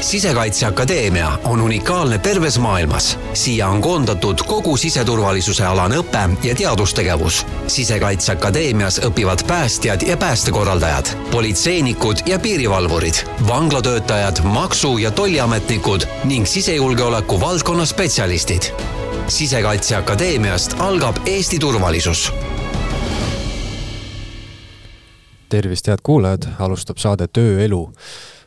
sisekaitseakadeemia on unikaalne terves maailmas. siia on koondatud kogu siseturvalisuse alane õpe ja teadustegevus. sisekaitseakadeemias õpivad päästjad ja päästekorraldajad, politseinikud ja piirivalvurid, vanglatöötajad, maksu- ja tolliametnikud ning sisejulgeoleku valdkonna spetsialistid. sisekaitseakadeemiast algab Eesti turvalisus tervist, head kuulajad, alustab saade Tööelu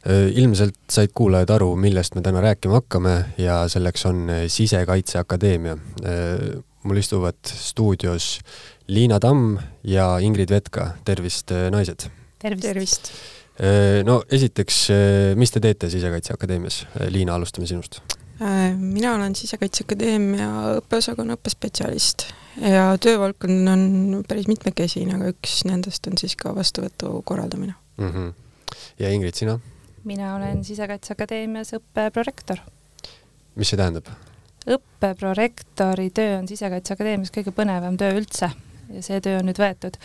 ilmselt said kuulajad aru, millest me täna rääkima hakkame ja selleks on äh, Sisekaitseakadeemia. Äh, mul istuvad stuudios Liina Tamm ja Ingrid Vetka, tervist, naised! tervist, tervist.! no esiteks, mis te teete Sisekaitseakadeemias? Liina, alustame sinust. mina olen Sisekaitseakadeemia õppeosakonna õppespetsialist ja töövaldkond on päris mitmekesine, aga üks nendest on siis ka vastuvõtu korraldamine mm. -hmm. ja Ingrid, sina? Mina olen Sisekaitseakadeemias õppeprorektor. mis see tähendab? õppeprorektori töö on Sisekaitseakadeemias kõige põnevam töö üldse ja see töö on nüüd võetud.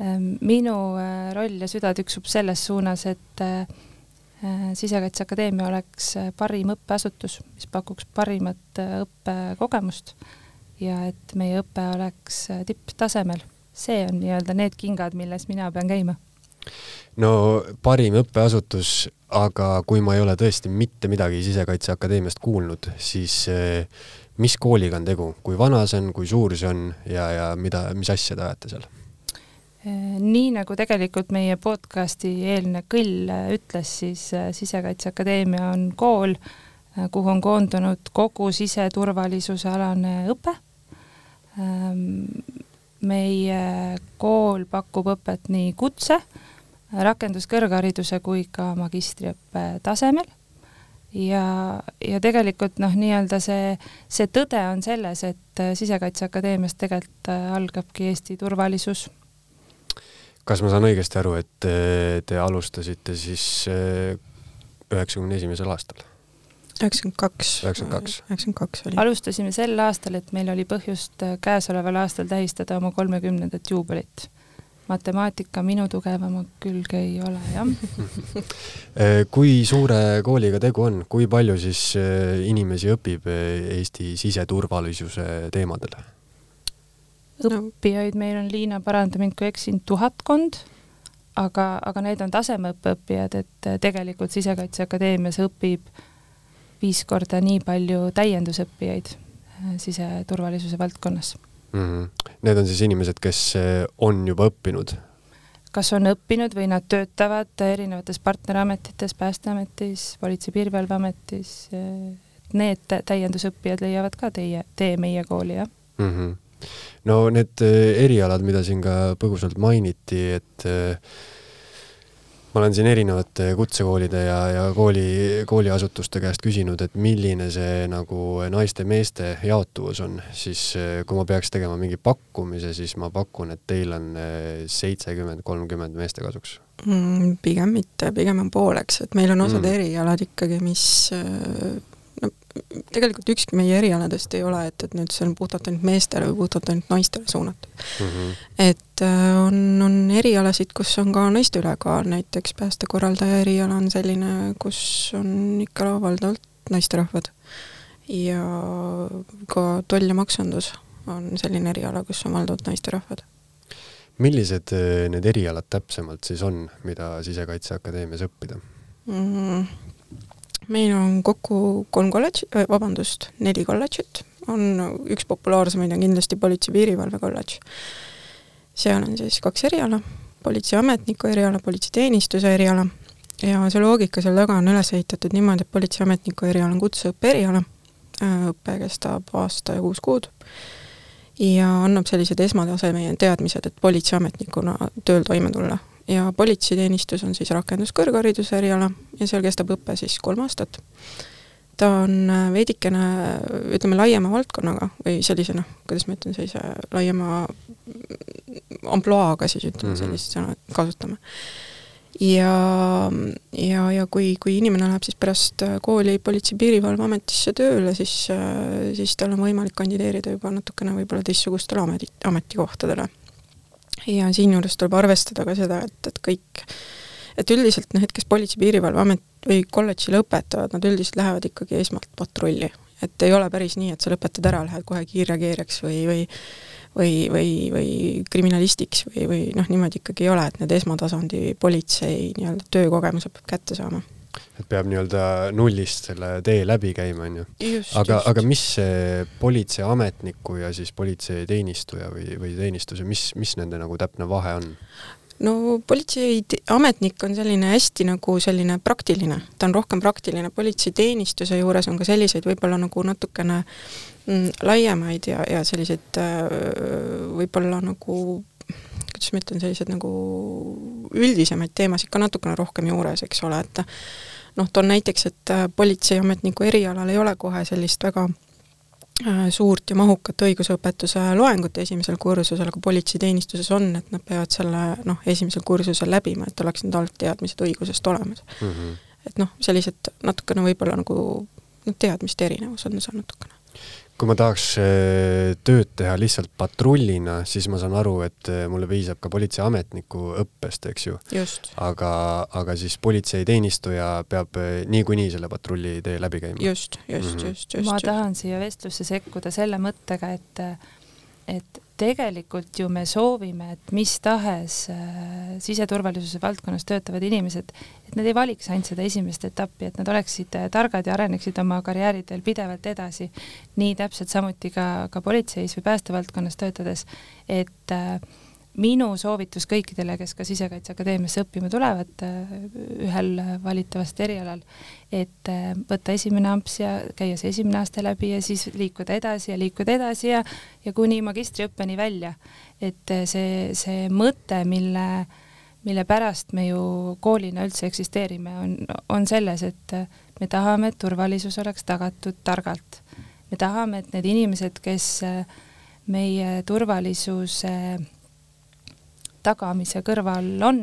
Ehm, minu äh, roll ja süda tüksub selles suunas, et äh, Sisekaitseakadeemia oleks äh, parim õppeasutus, mis pakuks parimat õppekogemust ja et meie õpe oleks tipptasemel. see on nii-öelda need kingad, milles mina pean käima no parim õppeasutus, aga kui ma ei ole tõesti mitte midagi Sisekaitseakadeemiast kuulnud, siis eh, mis kooliga on tegu, kui vana see on, kui suur see on ja, ja mida, mis asja te ajate seal? Eh, nii nagu tegelikult meie podcasti eelne kõll ütles, siis eh, Sisekaitseakadeemia on kool, kuhu on koondunud kogu siseturvalisuse alane õpe. Ehm, meie kool pakub õpet nii kutse rakenduskõrghariduse kui ka magistriõppe tasemel ja, ja tegelikult noh, nii-öelda see, see tõde on selles, et Sisekaitseakadeemiast tegelikult algabki Eesti turvalisus. kas ma saan õigesti aru, et te alustasite siis äh, üheksakümne esimesel aastal? üheksakümmend kaks. üheksakümmend kaks. üheksakümmend kaks oli. alustasime sel aastal, et meil oli põhjust käesoleval aastal tähistada oma kolmekümnendat juubelit matemaatika minu tugevam külg ei ole, jah. Eh, kui suure kooliga tegu on, kui palju siis eh, inimesi õpib eh, Eesti siseturvalisuse teemadel? õppijaid meil on, Liina, paranda mind, kui eksin, tuhatkond, aga, aga need on tasemeõppe õppijad, et tegelikult Sisekaitseakadeemias õpib viis korda nii palju täiendusõppijaid siseturvalisuse valdkonnas mm. -hmm. Need on siis inimesed, kes eh, on juba õppinud? kas on õppinud või nad töötavad erinevates partnerametites, Päästeametis, Politsei-Piirivalveametis, eh, need täiendusõppijad leiavad ka teie, tee meie kooli, jah mm. -hmm. no need eh, erialad, mida siin ka põgusalt mainiti, et äh, ma olen siin erinevate kutsekoolide ja, ja kooli, kooliasutuste käest küsinud, et milline see nagu naiste-meeste jaotuvus on, siis eh, kui ma peaks tegema mingi pakkumise, siis ma pakun, et teil on eh, seitsekümmend, kolmkümmend meeste kasuks mm,. pigem mitte, pigem on pooleks, et meil on osad mm. erialad ikkagi, mis eh, tegelikult ükski meie erialadest ei ole, et, et nüüd see on puhtalt ainult meestele või puhtalt ainult naistele suunatud mm. -hmm. et äh, on, on erialasid, kus on ka naiste ülekaal, näiteks päästekorraldaja eriala on selline, kus on ikka valdavalt naisterahvad. ja ka toll ja maksundus on selline eriala, kus on valdavalt naisterahvad. millised äh, need erialad täpsemalt siis on, mida Sisekaitseakadeemias õppida mm? Meil on kokku kolm kolledži, äh, vabandust, neli kolledžit, on üks populaarsemaid on kindlasti Politsei-Piirivalve kolledž. seal on siis kaks eriala, politseiametniku eriala, politseiteenistuse eriala. Ja see loogika seal taga on üles ehitatud niimoodi, et politseiametniku eriala on kutseõppe eriala, äh, õpe kestab aasta ja kuus kuud. Ja annab sellised esmataseme teadmised, et politseiametnikuna tööl toime tulla ja politseiteenistus on siis rakenduskõrghariduse eriala ja seal kestab õpe siis kolm aastat. ta on äh, veidikene, ütleme, laiema valdkonnaga või sellise noh, kuidas ma ütlen, sellise laiema ampluaaga siis ütleme mm -hmm. sellist sõna kasutame. ja, ja, ja kui, kui inimene läheb siis pärast kooli Politsei-Piirivalveametisse tööle, siis, äh, siis tal on võimalik kandideerida juba natukene võib-olla teistsugustele ameti, ametikohtadele ja siinjuures tuleb arvestada ka seda, et, et kõik, et üldiselt need, kes Politsei-Piirivalveamet või kolledži lõpetavad, nad üldiselt lähevad ikkagi esmalt patrulli. et ei ole päris nii, et sa lõpetad ära, lähed kohe kiirreageerijaks või, või või, või, või kriminalistiks või, või noh, niimoodi ikkagi ei ole, et need esmatasandi politsei nii-öelda töökogemuse peab kätte saama et peab nii-öelda nullist selle tee läbi käima, on ju. aga, aga mis see politseiametniku ja siis politseiteenistuja või, või teenistuse, mis, mis nende nagu täpne vahe on? no politseiametnik on selline hästi nagu selline praktiline, ta on rohkem praktiline, politseiteenistuse juures on ka selliseid võib-olla nagu natukene mm, laiemaid ja, ja selliseid äh, võib-olla nagu kuidas ma ütlen, sellised nagu üldisemaid teemasid ka natukene rohkem juures, eks ole, et noh, toon näiteks, et äh, politseiametniku erialal ei ole kohe sellist väga Äh, suurt ja mahukat õigusõpetuse loengut esimesel kursusel, aga politseiteenistuses on, et nad peavad selle noh, esimesel kursusel läbima, et oleks need algteadmised õigusest olemas mm. -hmm. et noh, sellised natukene võib-olla nagu noh, teadmiste erinevus on seal natukene kui ma tahaks äh, tööd teha lihtsalt patrullina, siis ma saan aru, et äh, mulle piisab ka politseiametniku õppest, eks ju. aga, aga siis politseiteenistuja peab äh, niikuinii selle patrulli tee läbi käima. just, just mm, -hmm. just, just. ma tahan siia vestlusse sekkuda selle mõttega, et, et tegelikult ju me soovime, et mis tahes äh, siseturvalisuse valdkonnas töötavad inimesed, et nad ei valiks ainult seda esimest etappi, et nad oleksid äh, targad ja areneksid oma karjääridel pidevalt edasi. nii täpselt samuti ka, ka politseis või päästevaldkonnas töötades, et äh, minu soovitus kõikidele, kes ka Sisekaitseakadeemiasse õppima tulevad äh, ühel valitavast erialal, et äh, võtta esimene amps ja käia see esimene aste läbi ja siis liikuda edasi ja liikuda edasi ja, ja kuni magistriõppeni välja. et äh, see, see mõte, mille, mille pärast me ju koolina üldse eksisteerime, on, on selles, et me tahame, et turvalisus oleks tagatud targalt. me tahame, et need inimesed, kes meie turvalisuse tagamise kõrval on,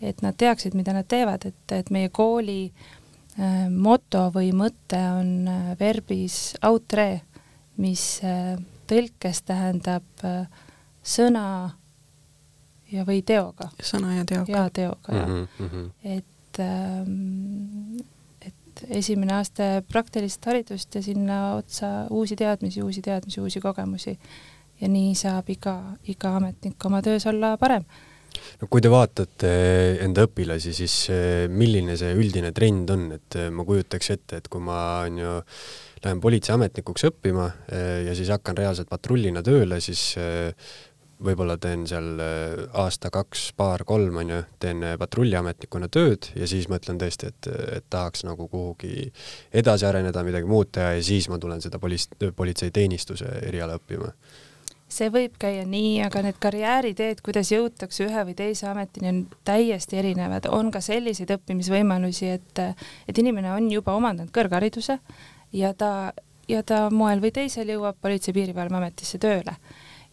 et nad teaksid, mida nad teevad, et, et meie kooli äh, moto või mõte on äh, verbis outre, mis äh, tõlkes tähendab äh, sõna ja, või teoga. sõna ja teoga. ja teoga, jah. Mm -hmm.. et ähm, et esimene aste praktilist haridust ja sinna otsa uusi teadmisi, uusi teadmisi, uusi kogemusi ja nii saab iga, iga ametnik oma töös olla parem. no kui te vaatate enda õpilasi, siis eh, milline see üldine trend on, et eh, ma kujutaks ette, et kui ma on ju lähen politseiametnikuks õppima eh, ja siis hakkan reaalselt patrullina tööle, siis võib-olla teen seal aasta, kaks, paar, kolm on ju, teen patrulliametnikuna tööd ja siis mõtlen tõesti, et, et tahaks nagu kuhugi edasi areneda, midagi muud teha ja siis ma tulen seda polis-, politseiteenistuse eriala õppima see võib käia nii, aga need karjääriteed, kuidas jõutakse ühe või teise ametini, on täiesti erinevad. on ka selliseid õppimisvõimalusi, et, et inimene on juba omandanud kõrghariduse ja ta, ja ta moel või teisel jõuab Politsei-Piirivalveametisse tööle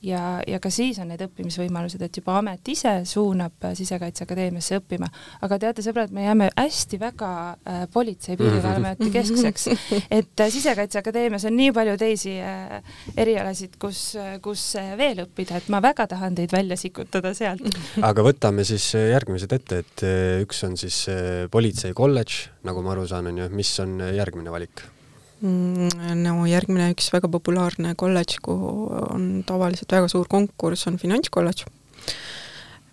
ja, ja ka siis on need õppimisvõimalused, et juba amet ise suunab äh, Sisekaitseakadeemiasse õppima. aga teate, sõbrad, me jääme hästi väga äh, politsei piirivalveameti keskseks, et äh, Sisekaitseakadeemias on nii palju teisi äh, erialasid, kus, äh, kus äh, veel õppida, et ma väga tahan teid välja sikutada sealt. aga võtame siis järgmised ette, et üks on siis politsei kolledž, nagu ma aru saan, on ju, mis on järgmine valik? Mm, no järgmine üks väga populaarne kolledž, kuhu on tavaliselt väga suur konkurss, on finantskolledž.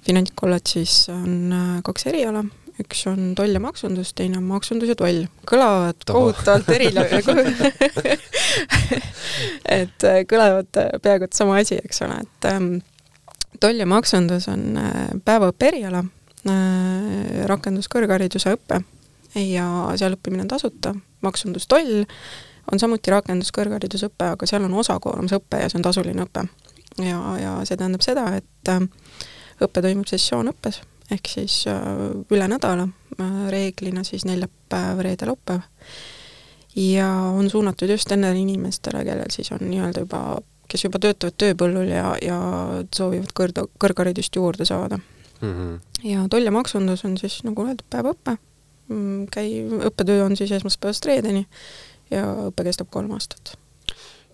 finantskolledžis on äh, kaks eriala, üks on toll ja maksundus, teine on maksundus ja toll. kõlavad kohutavalt erinevad et äh, kõlavad äh, peaaegu et sama asi, eks ole, et ähm, toll ja maksundus on päevaõppe eriala äh,, rakenduskõrghariduse õpe ja seal õppimine on tasuta maksundustoll on samuti rakenduskõrgharidusõpe, aga seal on osakoormusõpe ja see on tasuline õpe. ja, ja see tähendab seda, et äh, õpe toimub sessioonõppes, ehk siis äh, üle nädala, äh, reeglina siis neljapäev, reede, laupäev. ja on suunatud just nendele inimestele, kellel siis on nii-öelda juba, kes juba töötavad tööpõllul ja, ja soovivad kõrg, kõrgharidust juurde saada mm. -hmm. ja toll ja maksundus on siis, nagu öeldud, päevaõpe käi-, õppetöö on siis esmaspäevast reedeni ja õpe kestab kolm aastat.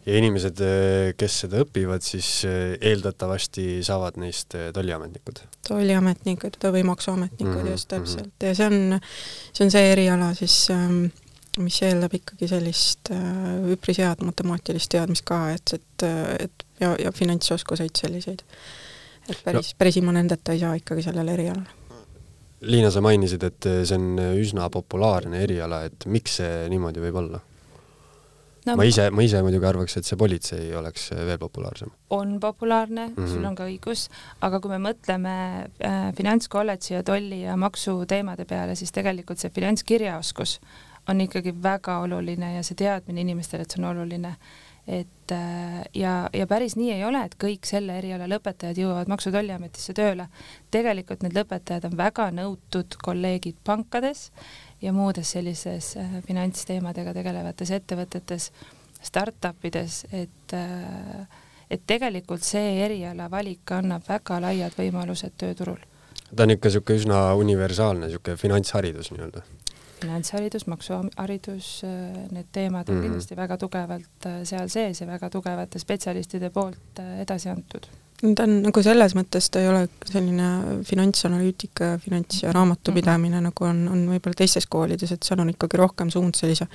ja inimesed, kes seda õpivad, siis eeldatavasti saavad neist tolliametnikud? tolliametnikud või maksuametnikud mm -hmm, just mhm. täpselt mm -hmm. ja see on, see on see eriala siis ähm, mis eeldab ikkagi sellist äh, üpris head matemaatilist teadmist ka, et, et, et ja, ja finantsoskuseid selliseid. et päris no., päris ilma nendeta ei saa ikkagi sellel erialal. Liina, sa mainisid, et see on üsna populaarne eriala, et miks see niimoodi võib olla? no, ma ise, ma ise muidugi arvaks, et see politsei oleks veel populaarsem. on populaarne mm, -hmm. sul on ka õigus, aga kui me mõtleme äh, finantskolledži ja tolli ja maksuteemade peale, siis tegelikult see finantskirjaoskus on ikkagi väga oluline ja see teadmine inimestele, et see on oluline et äh, ja, ja päris nii ei ole, et kõik selle eriala lõpetajad jõuavad Maksu- ja Tolliametisse tööle. tegelikult need lõpetajad on väga nõutud kolleegid pankades ja muudes sellises äh, finantsteemadega tegelevates ettevõtetes, startup ides, et äh, et tegelikult see eriala valik annab väga laiad võimalused tööturul. ta on ikka niisugune üsna universaalne niisugune finantsharidus nii-öelda finantsharidus, maksuharidus, äh, need teemad on mm -hmm. kindlasti väga tugevalt äh, seal sees ja väga tugevate spetsialistide poolt äh, edasi antud ta on nagu selles mõttes, ta ei ole selline finantsanalüütika, finants- ja raamatupidamine mm -hmm. nagu on, on võib-olla teistes koolides, et seal on ikkagi rohkem suund sellise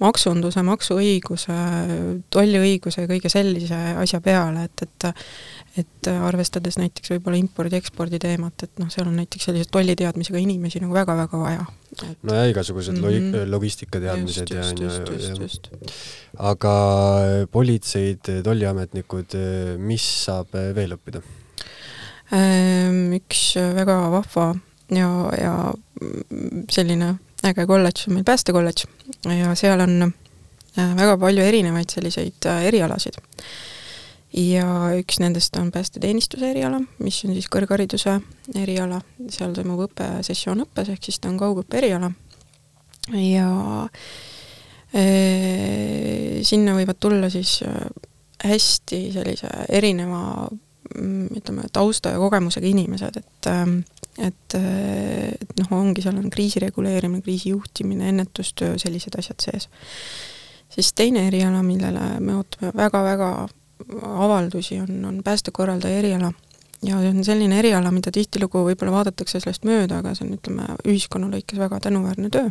maksunduse, maksuõiguse, tolliõiguse ja kõige sellise asja peale, et, et et arvestades näiteks võib-olla impordi-ekspordi teemat, et noh, seal on näiteks sellise tolliteadmisega inimesi nagu väga-väga vaja et.... no ja igasugused mm -hmm. logistikateadmised ja on ju, aga politseid, tolliametnikud, mis saab veel õppida? Ehm, üks väga vahva ja, ja selline äge kolledž on meil päästekolledž ja seal on äh, väga palju erinevaid selliseid äh, erialasid ja üks nendest on päästeteenistuse eriala, mis on siis kõrghariduse eriala, seal toimub õppesessioon õppes, ehk siis ta on kaugõppe eriala ja e, sinna võivad tulla siis äh, hästi sellise erineva mm, ütleme, tausta ja kogemusega inimesed, et ähm, et, et noh, ongi, seal on kriisi reguleerimine, kriisi juhtimine, ennetustöö, sellised asjad sees. siis teine eriala, millele me ootame väga-väga avaldusi, on, on päästekorraldaja eriala. ja see on selline eriala, mida tihtilugu võib-olla vaadatakse sellest mööda, aga see on, ütleme, ühiskonna lõikes väga tänuväärne töö.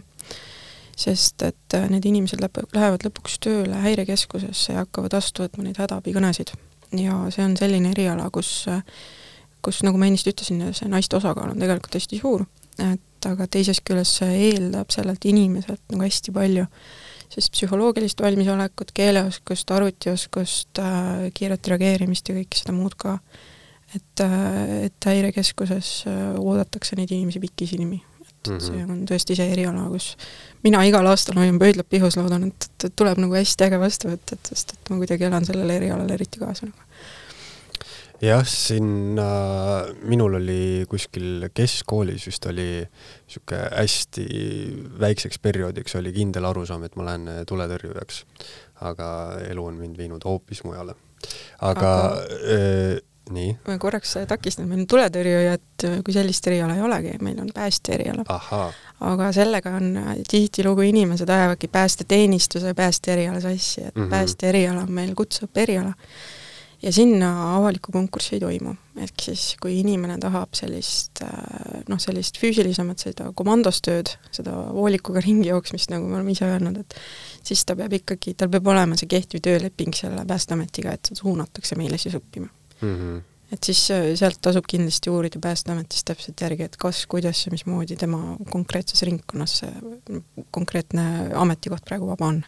sest et äh, need inimesed lõp-, lähevad lõpuks tööle häirekeskusesse ja hakkavad vastu võtma neid hädaabikõnesid. ja see on selline eriala, kus, kus nagu ma ennist ütlesin, see naiste osakaal on tegelikult hästi suur, et aga teisest küljest see eeldab sellelt inimeselt nagu hästi palju sellist psühholoogilist valmisolekut, keeleoskust, arvutioskust äh,, kiiret reageerimist ja kõike seda muud ka. et äh,, et häirekeskuses äh, oodatakse neid inimesi pikisilmi. mm -hmm. see on tõesti see eriala, kus mina igal aastal hoian pöidlad pihus, loodan, et, et tuleb nagu hästi äge vastuvõtt, et sest et ma kuidagi elan sellele erialale eriti kaasa nagu jah, sinna, minul oli kuskil keskkoolis vist oli niisugune hästi väikseks perioodiks oli kindel arusaam, et ma lähen tuletõrjujaks. aga elu on mind viinud hoopis mujale. aga, aga... Äh, nii? ma korraks takistan, meil on tuletõrjujat kui sellist eriala ei olegi, meil on päästja eriala. aga sellega on tihtilugu inimesed ajavadki päästeteenistuse päästja eriala sassi, et mm -hmm. päästja eriala on meil kutseõppe eriala ja sinna avalikku konkurssi ei toimu. ehk siis, kui inimene tahab sellist äh, noh, sellist füüsilisemat, seda komandostööd, seda voolikuga ringi jooksmist, nagu me oleme ise öelnud, et siis ta peab ikkagi, tal peab olema see kehtiv tööleping selle Päästeametiga, et seda suunatakse meile siis õppima mm. -hmm et siis äh, sealt tasub kindlasti uurida Päästeametist täpselt järgi, et kas, kuidas ja mismoodi tema konkreetses ringkonnas see konkreetne ametikoht praegu vaba on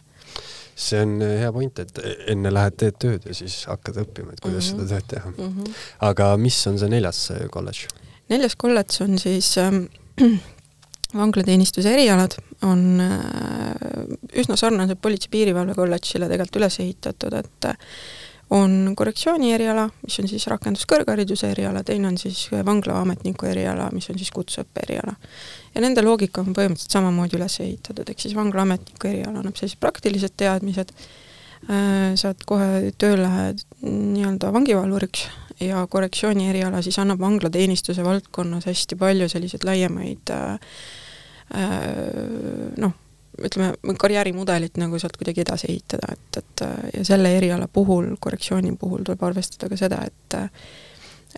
see on äh, hea point, et enne lähed, teed tööd ja siis hakkad õppima, et kuidas mm -hmm. seda tööd teha mm. -hmm. aga mis on see neljas äh, kolledž? neljas kolledž on siis ähm, vanglateenistuse erialad on äh, üsna sarnased politsei-piirivalve kolledžile tegelikult üles ehitatud, et äh, on korrektsiooni eriala, mis on siis rakenduskõrghariduse eriala, teine on siis vanglaametniku eriala, mis on siis kutseõppe eriala. ja nende loogika on põhimõtteliselt samamoodi üles ehitatud, ehk siis vanglaametniku eriala annab sellised praktilised teadmised, äh, saad kohe tööle nii-öelda vangivalvuriks ja korrektsiooni eriala siis annab vanglateenistuse valdkonnas hästi palju selliseid laiemaid äh, äh, ütleme, karjäärimudelit nagu sealt kuidagi edasi ehitada, et, et ja selle eriala puhul, korrektsiooni puhul tuleb arvestada ka seda, et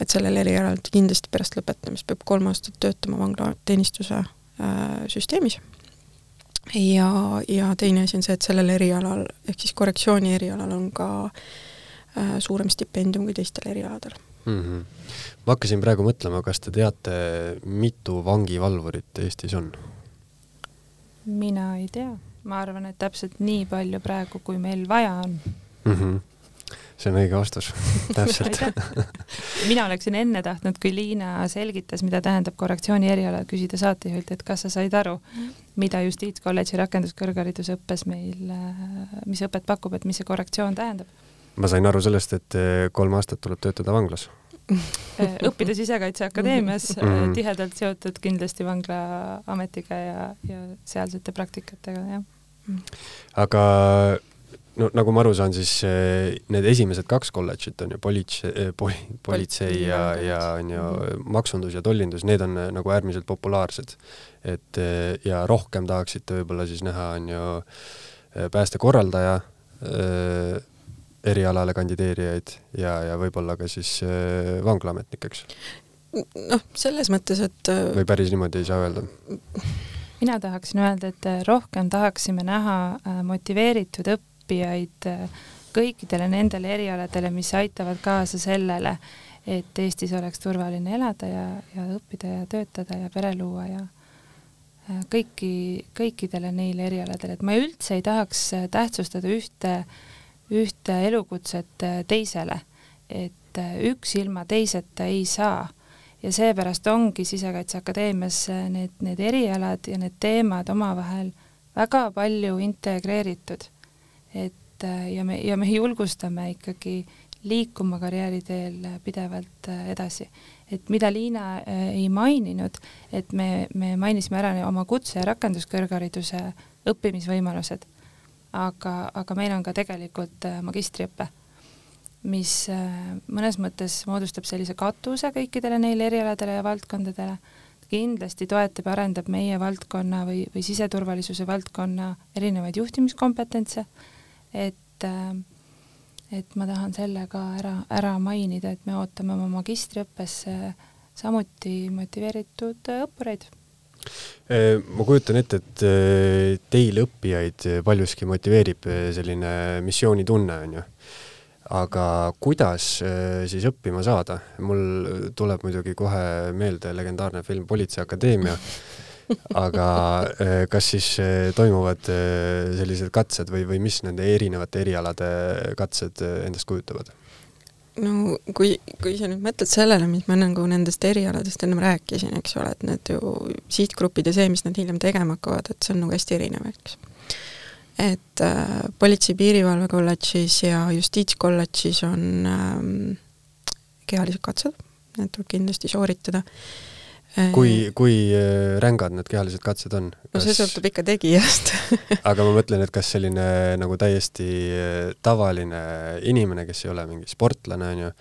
et sellel erialal kindlasti pärast lõpetamist peab kolm aastat töötama vanglateenistuse äh, süsteemis ja, ja teine asi on see, et sellel erialal, ehk siis korrektsiooni erialal on ka äh, suurem stipendium kui teistel erialadel mm. -hmm. ma hakkasin praegu mõtlema, kas te teate, mitu vangivalvurit Eestis on? Mina ei tea, ma arvan, et täpselt nii palju praegu, kui meil vaja on. Mm. -hmm see on õige vastus. Täpselt. Mina oleksin enne tahtnud, kui Liina selgitas, mida tähendab korrektsiooni eriala, küsida saatejuhilt, et kas sa said aru, mida Justiitskolledži rakenduskõrgharidusõppes meil, mis õpet pakub, et mis see korrektsioon tähendab? ma sain aru sellest, et eh, kolm aastat tuleb töötada vanglas õppida Sisekaitseakadeemias mm, -hmm. tihedalt seotud kindlasti Vanglaametiga ja, ja sealsete praktikatega, jah. aga no nagu ma aru saan, siis eh, need esimesed kaks kolledžit on ju politsei, poli, politsei ja, ja on ju mhm. maksundus ja tollindus, need on nagu äärmiselt populaarsed. et ja rohkem tahaksite võib-olla siis näha, on ju päästekorraldaja erialale kandideerijaid ja, ja võib-olla ka siis äh, vanglaametnikeks? noh, selles mõttes, et äh, või päris niimoodi ei saa öelda? mina tahaksin öelda, et äh, rohkem tahaksime näha motiveeritud õppijaid kõikidele nendele erialadele, mis aitavad kaasa sellele, et Eestis oleks turvaline elada ja, ja õppida ja töötada ja pere luua ja kõiki, kõikidele neile erialadele, et ma üldse ei tahaks tähtsustada ühte äh, ühte elukutset äh, teisele, et äh, üks ilma teiseta ei saa. ja seepärast ongi Sisekaitseakadeemias äh, need, need erialad ja need teemad omavahel väga palju integreeritud. et ja me, ja me julgustame ikkagi liikuma karjääriteel pidevalt edasi. et mida Liina ei maininud, et me, me mainisime ära oma kutse- ja rakenduskõrghariduse õppimisvõimalused aga, aga meil on ka tegelikult äh, magistriõpe, mis äh, mõnes mõttes moodustab sellise katuse kõikidele neile erialadele ja valdkondadele, kindlasti toetab ja arendab meie valdkonna või, või siseturvalisuse valdkonna erinevaid juhtimiskompetentse, et äh, et ma tahan selle ka ära, ära mainida, et me ootame oma magistriõppesse samuti motiveeritud õppureid ma kujutan ette, et äh, teil õppijaid paljuski motiveerib äh, selline missioonitunne, on ju. aga kuidas siis õppima saada? mul tuleb muidugi kohe meelde legendaarne film Politseiakadeemia aga kas siis toimuvad sellised katsed või, või mis nende erinevate erialade katsed endast kujutavad? No kui, kui sa nüüd mõtled sellele, mis ma nagu nendest erialadest ennem rääkisin, eks ole, et need ju sihtgrupid ja see, mis nad hiljem tegema hakkavad, et see on nagu hästi erinev, eks. et äh, Politsei-Piirivalve kolledžis ja Justiitskolledžis on ähm, kehalised katsed, need tuleb kindlasti sooritada kui, kui äh, rängad need kehalised katsed on? no see sõltub ikka tegijast aga ma mõtlen, et kas selline nagu täiesti äh, tavaline inimene, kes ei ole mingi sportlane, on ju,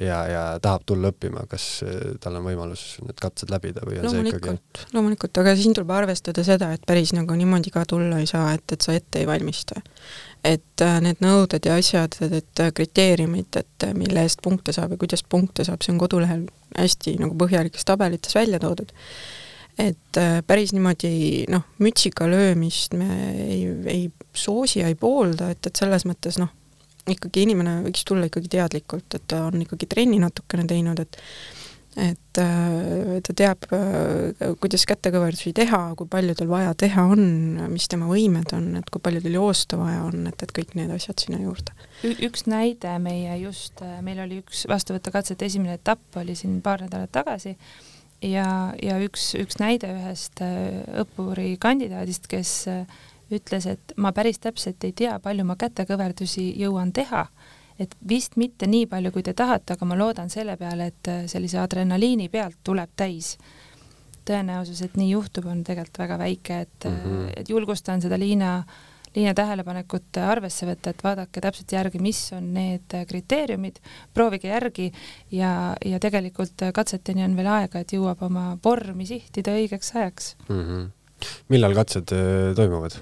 ja, ja tahab tulla õppima, kas äh, tal on võimalus need katsed läbida või on see ikkagi? loomulikult, aga siin tuleb arvestada seda, et päris nagu niimoodi ka tulla ei saa, et, et sa ette ei valmista et äh, need nõuded ja asjad, et kriteeriumid, et äh, mille eest punkte saab ja kuidas punkte saab, see on kodulehel hästi nagu põhjalikes tabelites välja toodud. et äh, päris niimoodi noh, mütsiga löömist me ei, ei soosi ja ei poolda, et, et selles mõttes noh, ikkagi inimene võiks tulla ikkagi teadlikult, et ta on ikkagi trenni natukene teinud, et et äh, ta teab, äh, kuidas kätekõverdusi teha, kui palju tal vaja teha on, mis tema võimed on, et kui palju tal joosta vaja on, et, et kõik need asjad sinna juurde. üks näide meie just, äh, meil oli üks vastuvõtukatsete esimene etapp oli siin paar nädalat tagasi ja, ja üks, üks näide ühest õppuri kandidaadist, kes ütles, et ma päris täpselt ei tea, palju ma kätekõverdusi jõuan teha et vist mitte nii palju, kui te tahate, aga ma loodan selle peale, et äh, sellise adrenaliini pealt tuleb täis. tõenäosus, et nii juhtub, on tegelikult väga väike, et mm, -hmm. et julgustan seda Liina, Liina tähelepanekut arvesse võtta, et vaadake täpselt järgi, mis on need kriteeriumid, proovige järgi ja, ja tegelikult katseteni on veel aega, et jõuab oma vormi sihtida õigeks ajaks mm. -hmm. Millal katsed äh, toimuvad?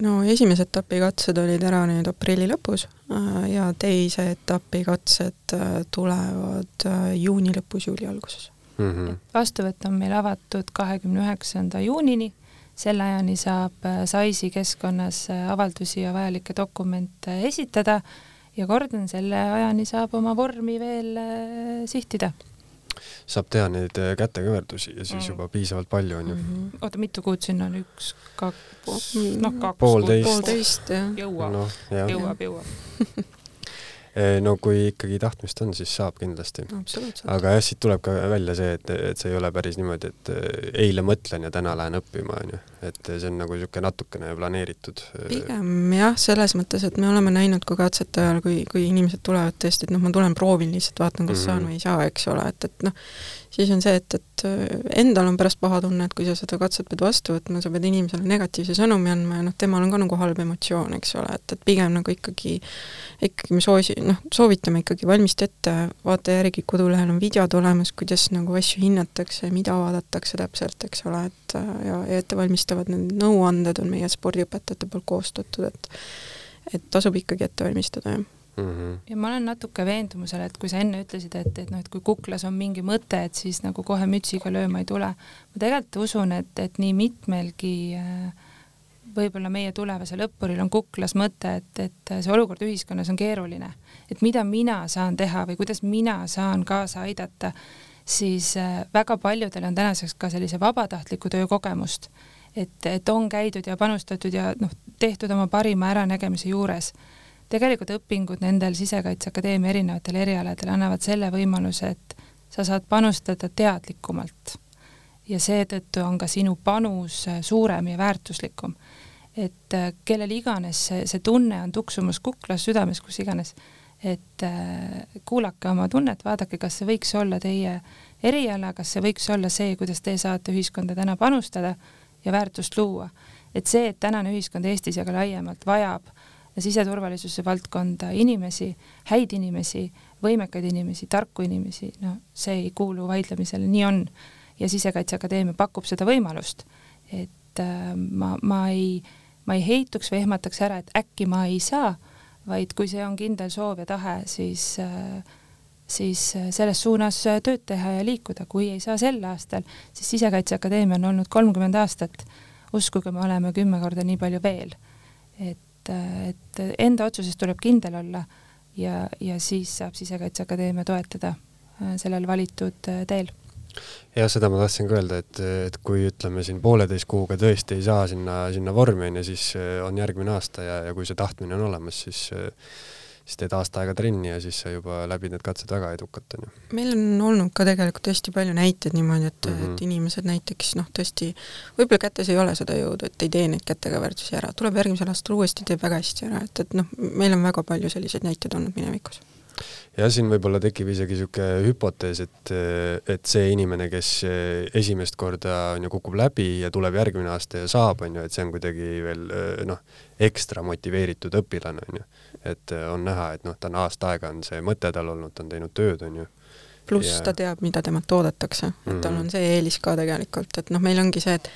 no esimese etapi katsed olid ära nüüd aprilli lõpus äh, ja teise etapi katsed äh, tulevad juuni lõpus, juuli alguses mm. -hmm. vastuvõtt on meil avatud kahekümne üheksanda juunini, selle ajani saab SAIS-i keskkonnas avaldusi ja vajalikke dokumente esitada ja kordan, selle ajani saab oma vormi veel sihtida saab teha neid äh, kätekõverdusi ja siis mm. juba piisavalt palju on ju mm. -hmm. oota, mitu kuud sinna on, üks, kaks, noh kaks poolteist. poolteist jõuab no,, jõuab, jõuab no kui ikkagi tahtmist on, siis saab kindlasti. aga jah, siit tuleb ka välja see, et, et see ei ole päris niimoodi, et eh, eile mõtlen ja täna lähen õppima, onju. et see on nagu niisugune natukene planeeritud. Pigem jah, selles mõttes, et me oleme näinud ka katsete ajal, kui, kui inimesed tulevad tõesti, et noh, ma tulen proovin lihtsalt, vaatan, kas mm -hmm. saan või ei saa, eks ole, et, et noh, siis on see, et, et äh, endal on pärast paha tunne, et kui sa seda katset pead vastu võtma, sa pead inimesele negatiivse sõnumi andma ja noh, temal on ka nagu halb emotsioon, eks ole, et, et pigem nagu ikkagi, ikkagi me soosi-, noh, soovitame ikkagi valmista ette, vaata järgi, kodulehel on videod olemas, kuidas nagu asju hinnatakse, mida vaadatakse täpselt, eks ole, et äh, ja, ja ettevalmistavad need nõuanded on meie spordiõpetajate poolt koostatud, et et tasub ikkagi ette valmistada, jah mm. -hmm. ja ma olen natuke veendumusel, et kui sa enne ütlesid, et, et noh, et kui kuklas on mingi mõte, et siis nagu kohe mütsiga lööma ei tule. ma tegelikult usun, et, et nii mitmelgi äh, võib-olla meie tulevasel õppuril on kuklas mõte, et, et see olukord ühiskonnas on keeruline, et mida mina saan teha või kuidas mina saan kaasa aidata, siis äh, väga paljudel on tänaseks ka sellise vabatahtliku töö kogemust, et, et on käidud ja panustatud ja noh, tehtud oma parima äranägemise juures tegelikult õpingud nendel Sisekaitseakadeemia erinevatel erialadel annavad selle võimaluse, et sa saad panustada teadlikumalt ja seetõttu on ka sinu panus suurem ja väärtuslikum. et äh, kellel iganes see, see tunne on tuksumus kuklas, südames, kus iganes, et äh, kuulake oma tunnet, vaadake, kas see võiks olla teie eriala, kas see võiks olla see, kuidas te saate ühiskonda täna panustada ja väärtust luua. et see, et tänane ühiskond Eestis ja ka laiemalt vajab äh, siseturvalisuse valdkonda inimesi, häid inimesi, võimekaid inimesi, tarku inimesi, no see ei kuulu vaidlemisele, nii on. ja Sisekaitseakadeemia pakub seda võimalust, et äh, ma, ma ei, ma ei heituks või ehmataks ära, et äkki ma ei saa, vaid kui see on kindel soov ja tahe, siis äh, siis selles suunas tööd teha ja liikuda, kui ei saa sel aastal, siis Sisekaitseakadeemia on olnud kolmkümmend aastat. uskuge, me oleme kümme korda nii palju veel. et et, et enda otsuses tuleb kindel olla ja, ja siis saab Sisekaitseakadeemia toetada äh, sellel valitud äh, teel. Jah, seda ma tahtsin ka öelda, et, et kui ütleme siin pooleteist kuuga tõesti ei saa sinna, sinna vormi, on ju, siis äh, on järgmine aasta ja, ja kui see tahtmine on olemas, siis siis teed aasta aega trenni ja siis sa juba läbid need katsed väga edukalt, on ju. meil on olnud ka tegelikult hästi palju näiteid niimoodi, et mm, -hmm. et inimesed näiteks noh, tõesti võib-olla kätes ei ole seda jõudu, et ei tee neid kätekõverdusi ära, tuleb järgmisel aastal uuesti, teeb väga hästi ära, et, et noh, meil on väga palju selliseid näiteid olnud minevikus jah, siin võib-olla tekib isegi niisugune hüpotees, et, et see inimene, kes esimest korda on ju, kukub läbi ja tuleb järgmine aasta ja saab, on ju, et see on kuidagi veel noh, ekstra motiveeritud õpilane, on ju et on näha, et noh, ta on aasta aega on see mõte tal olnud, ta on teinud tööd, on ju. pluss ja... ta teab, mida temalt oodatakse, et tal mhm. on see eelis ka tegelikult, et noh, meil ongi see, et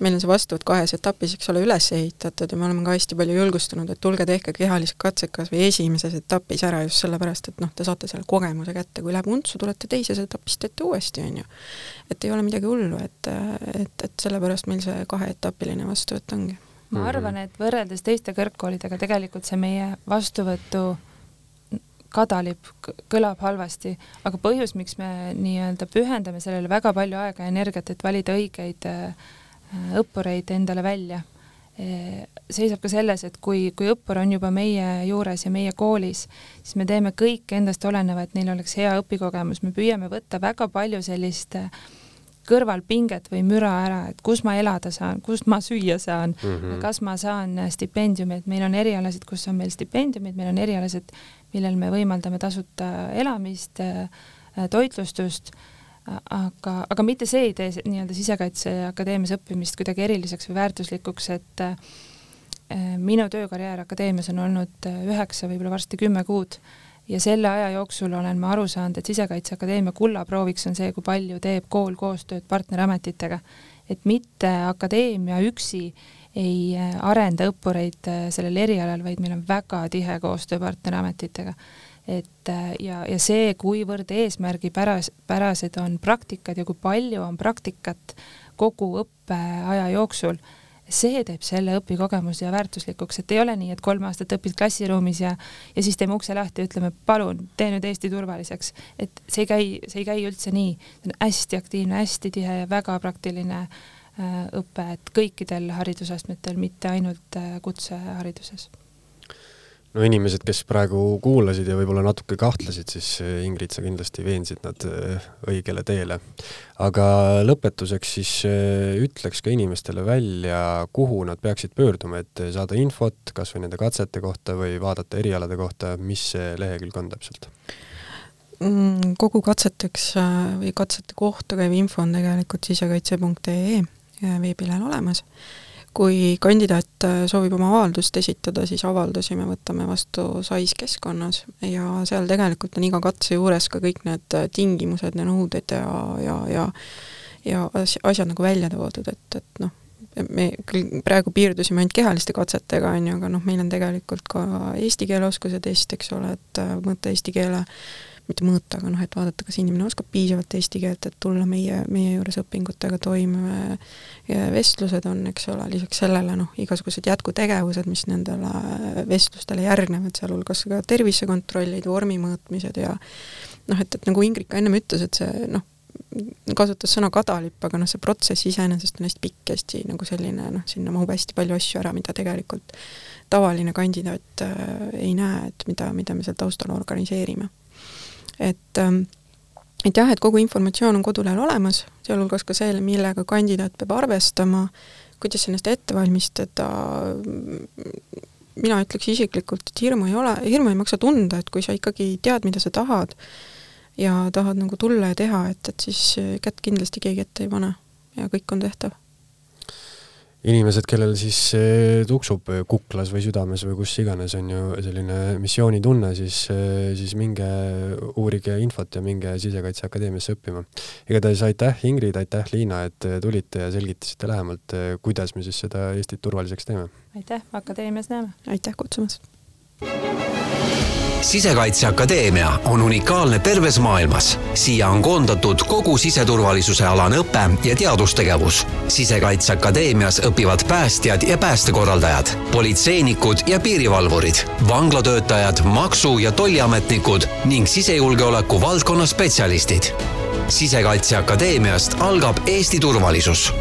meil on see vastuvõtt kahes etapis, eks ole, üles ehitatud ja me oleme ka hästi palju julgustanud, et tulge tehke kehalised katsed kas või esimeses etapis ära just sellepärast, et noh, te saate selle kogemuse kätte, kui läheb untsu, tulete teises etapis, teete uuesti, on ju. et ei ole midagi hullu, et, et, et sellepärast meil see kaheetapiline vastuvõtt ongi ma mhm. arvan, et võrreldes teiste kõrgkoolidega tegelikult see meie vastuvõtu kadalip kõlab halvasti, aga põhjus, miks me nii-öelda pühendame sellele väga palju aega ja energiat, et valida õigeid äh, õppureid endale välja, äh, seisab ka selles, et kui, kui õppur on juba meie juures ja meie koolis, siis me teeme kõik endast oleneva, et neil oleks hea õpikogemus, me püüame võtta väga palju sellist äh, kõrvalpinget või müra ära, et kus ma elada saan, kust ma süüa saan mm, -hmm. kas ma saan stipendiumi, et meil on erialasid, kus on meil stipendiumid, meil on erialased, millel me võimaldame tasuta elamist, äh, toitlustust, aga, aga mitte see ei tee nii-öelda Sisekaitseakadeemias õppimist kuidagi eriliseks või väärtuslikuks, et äh, minu töökarjäär akadeemias on olnud äh, üheksa, võib-olla varsti kümme kuud ja selle aja jooksul olen ma aru saanud, et Sisekaitseakadeemia kullaprooviks on see, kui palju teeb kool koostööd partnerametitega. et mitte akadeemia üksi ei arenda õppureid sellel erialal, vaid meil on väga tihe koostöö partnerametitega et ja, ja see, kuivõrd eesmärgipäras, pärased on praktikad ja kui palju on praktikat kogu õppeaja jooksul see teeb selle õpikogemuse väärtuslikuks, et ei ole nii, et kolm aastat õpid klassiruumis ja ja siis teeme ukse lahti ja ütleme, palun, tee nüüd Eesti turvaliseks. et see ei käi, see ei käi üldse nii, see on hästi aktiivne, hästi tihe ja väga praktiline äh, õpe, et kõikidel haridusastmetel, mitte ainult äh, kutsehariduses no inimesed, kes praegu kuulasid ja võib-olla natuke kahtlesid, siis eh, Ingrid, sa kindlasti veensid nad eh, õigele teele. aga lõpetuseks siis eh, ütleks ka inimestele välja, kuhu nad peaksid pöörduma, et saada infot kas või nende katsete kohta või vaadata erialade kohta, mis see lehekülg on täpselt? Mm, kogu katseteks või katsete kohta käiv info on tegelikult sisekaitse.ee veebilehel olemas kui kandidaat äh, soovib oma avaldust esitada, siis avaldusi me võtame vastu SAIS keskkonnas ja seal tegelikult on iga katse juures ka kõik need äh, tingimused ja nõuded ja, ja, ja ja asjad nagu välja toodud, et, et noh, me küll praegu piirdusime ainult kehaliste katsetega, on ju, aga noh, meil on tegelikult ka eesti keele oskuse test, eks ole, et äh, mõõta eesti keele mitte mõõta, aga noh, et vaadata, kas inimene oskab piisavalt eesti keelt, et tulla meie, meie juures õpingutega toime. vestlused on, eks ole, lisaks sellele noh, igasugused jätkutegevused, mis nendele vestlustele järgnevad, sealhulgas ka tervisekontrollid, vormi mõõtmised ja noh, et, et nagu Ingrid ka ennem ütles, et see noh, kasutas sõna kadalipp, aga noh, see protsess iseenesest on hästi pikk, hästi nagu selline noh, sinna mahub hästi palju asju ära, mida tegelikult tavaline kandidaat äh, ei näe, et mida, mida me seal taustal organiseerime et ähm, et jah, et kogu informatsioon on kodulehel olemas, sealhulgas ka see, millega kandidaat peab arvestama, kuidas ennast ette valmistada, mina ütleks isiklikult, et hirmu ei ole, hirmu ei maksa tunda, et kui sa ikkagi tead, mida sa tahad ja tahad nagu tulla ja teha, et, et siis kätt kindlasti keegi ette ei pane ja kõik on tehtav inimesed, kellel siis tuksub kuklas või südames või kus iganes, on ju selline missioonitunne, siis, siis minge uurige infot ja minge Sisekaitseakadeemiasse õppima. igatahes aitäh, Ingrid, aitäh, Liina, et tulite ja selgitasite lähemalt, kuidas me siis seda Eestit turvaliseks teeme. aitäh, Akadeemias näeme! aitäh kutsumast! Sisekaitseakadeemia on unikaalne terves maailmas. siia on koondatud kogu siseturvalisuse alane õpe ja teadustegevus. sisekaitseakadeemias õpivad päästjad ja päästekorraldajad, politseinikud ja piirivalvurid, vanglatöötajad, maksu- ja tolliametnikud ning sisejulgeoleku valdkonna spetsialistid. sisekaitseakadeemiast algab Eesti turvalisus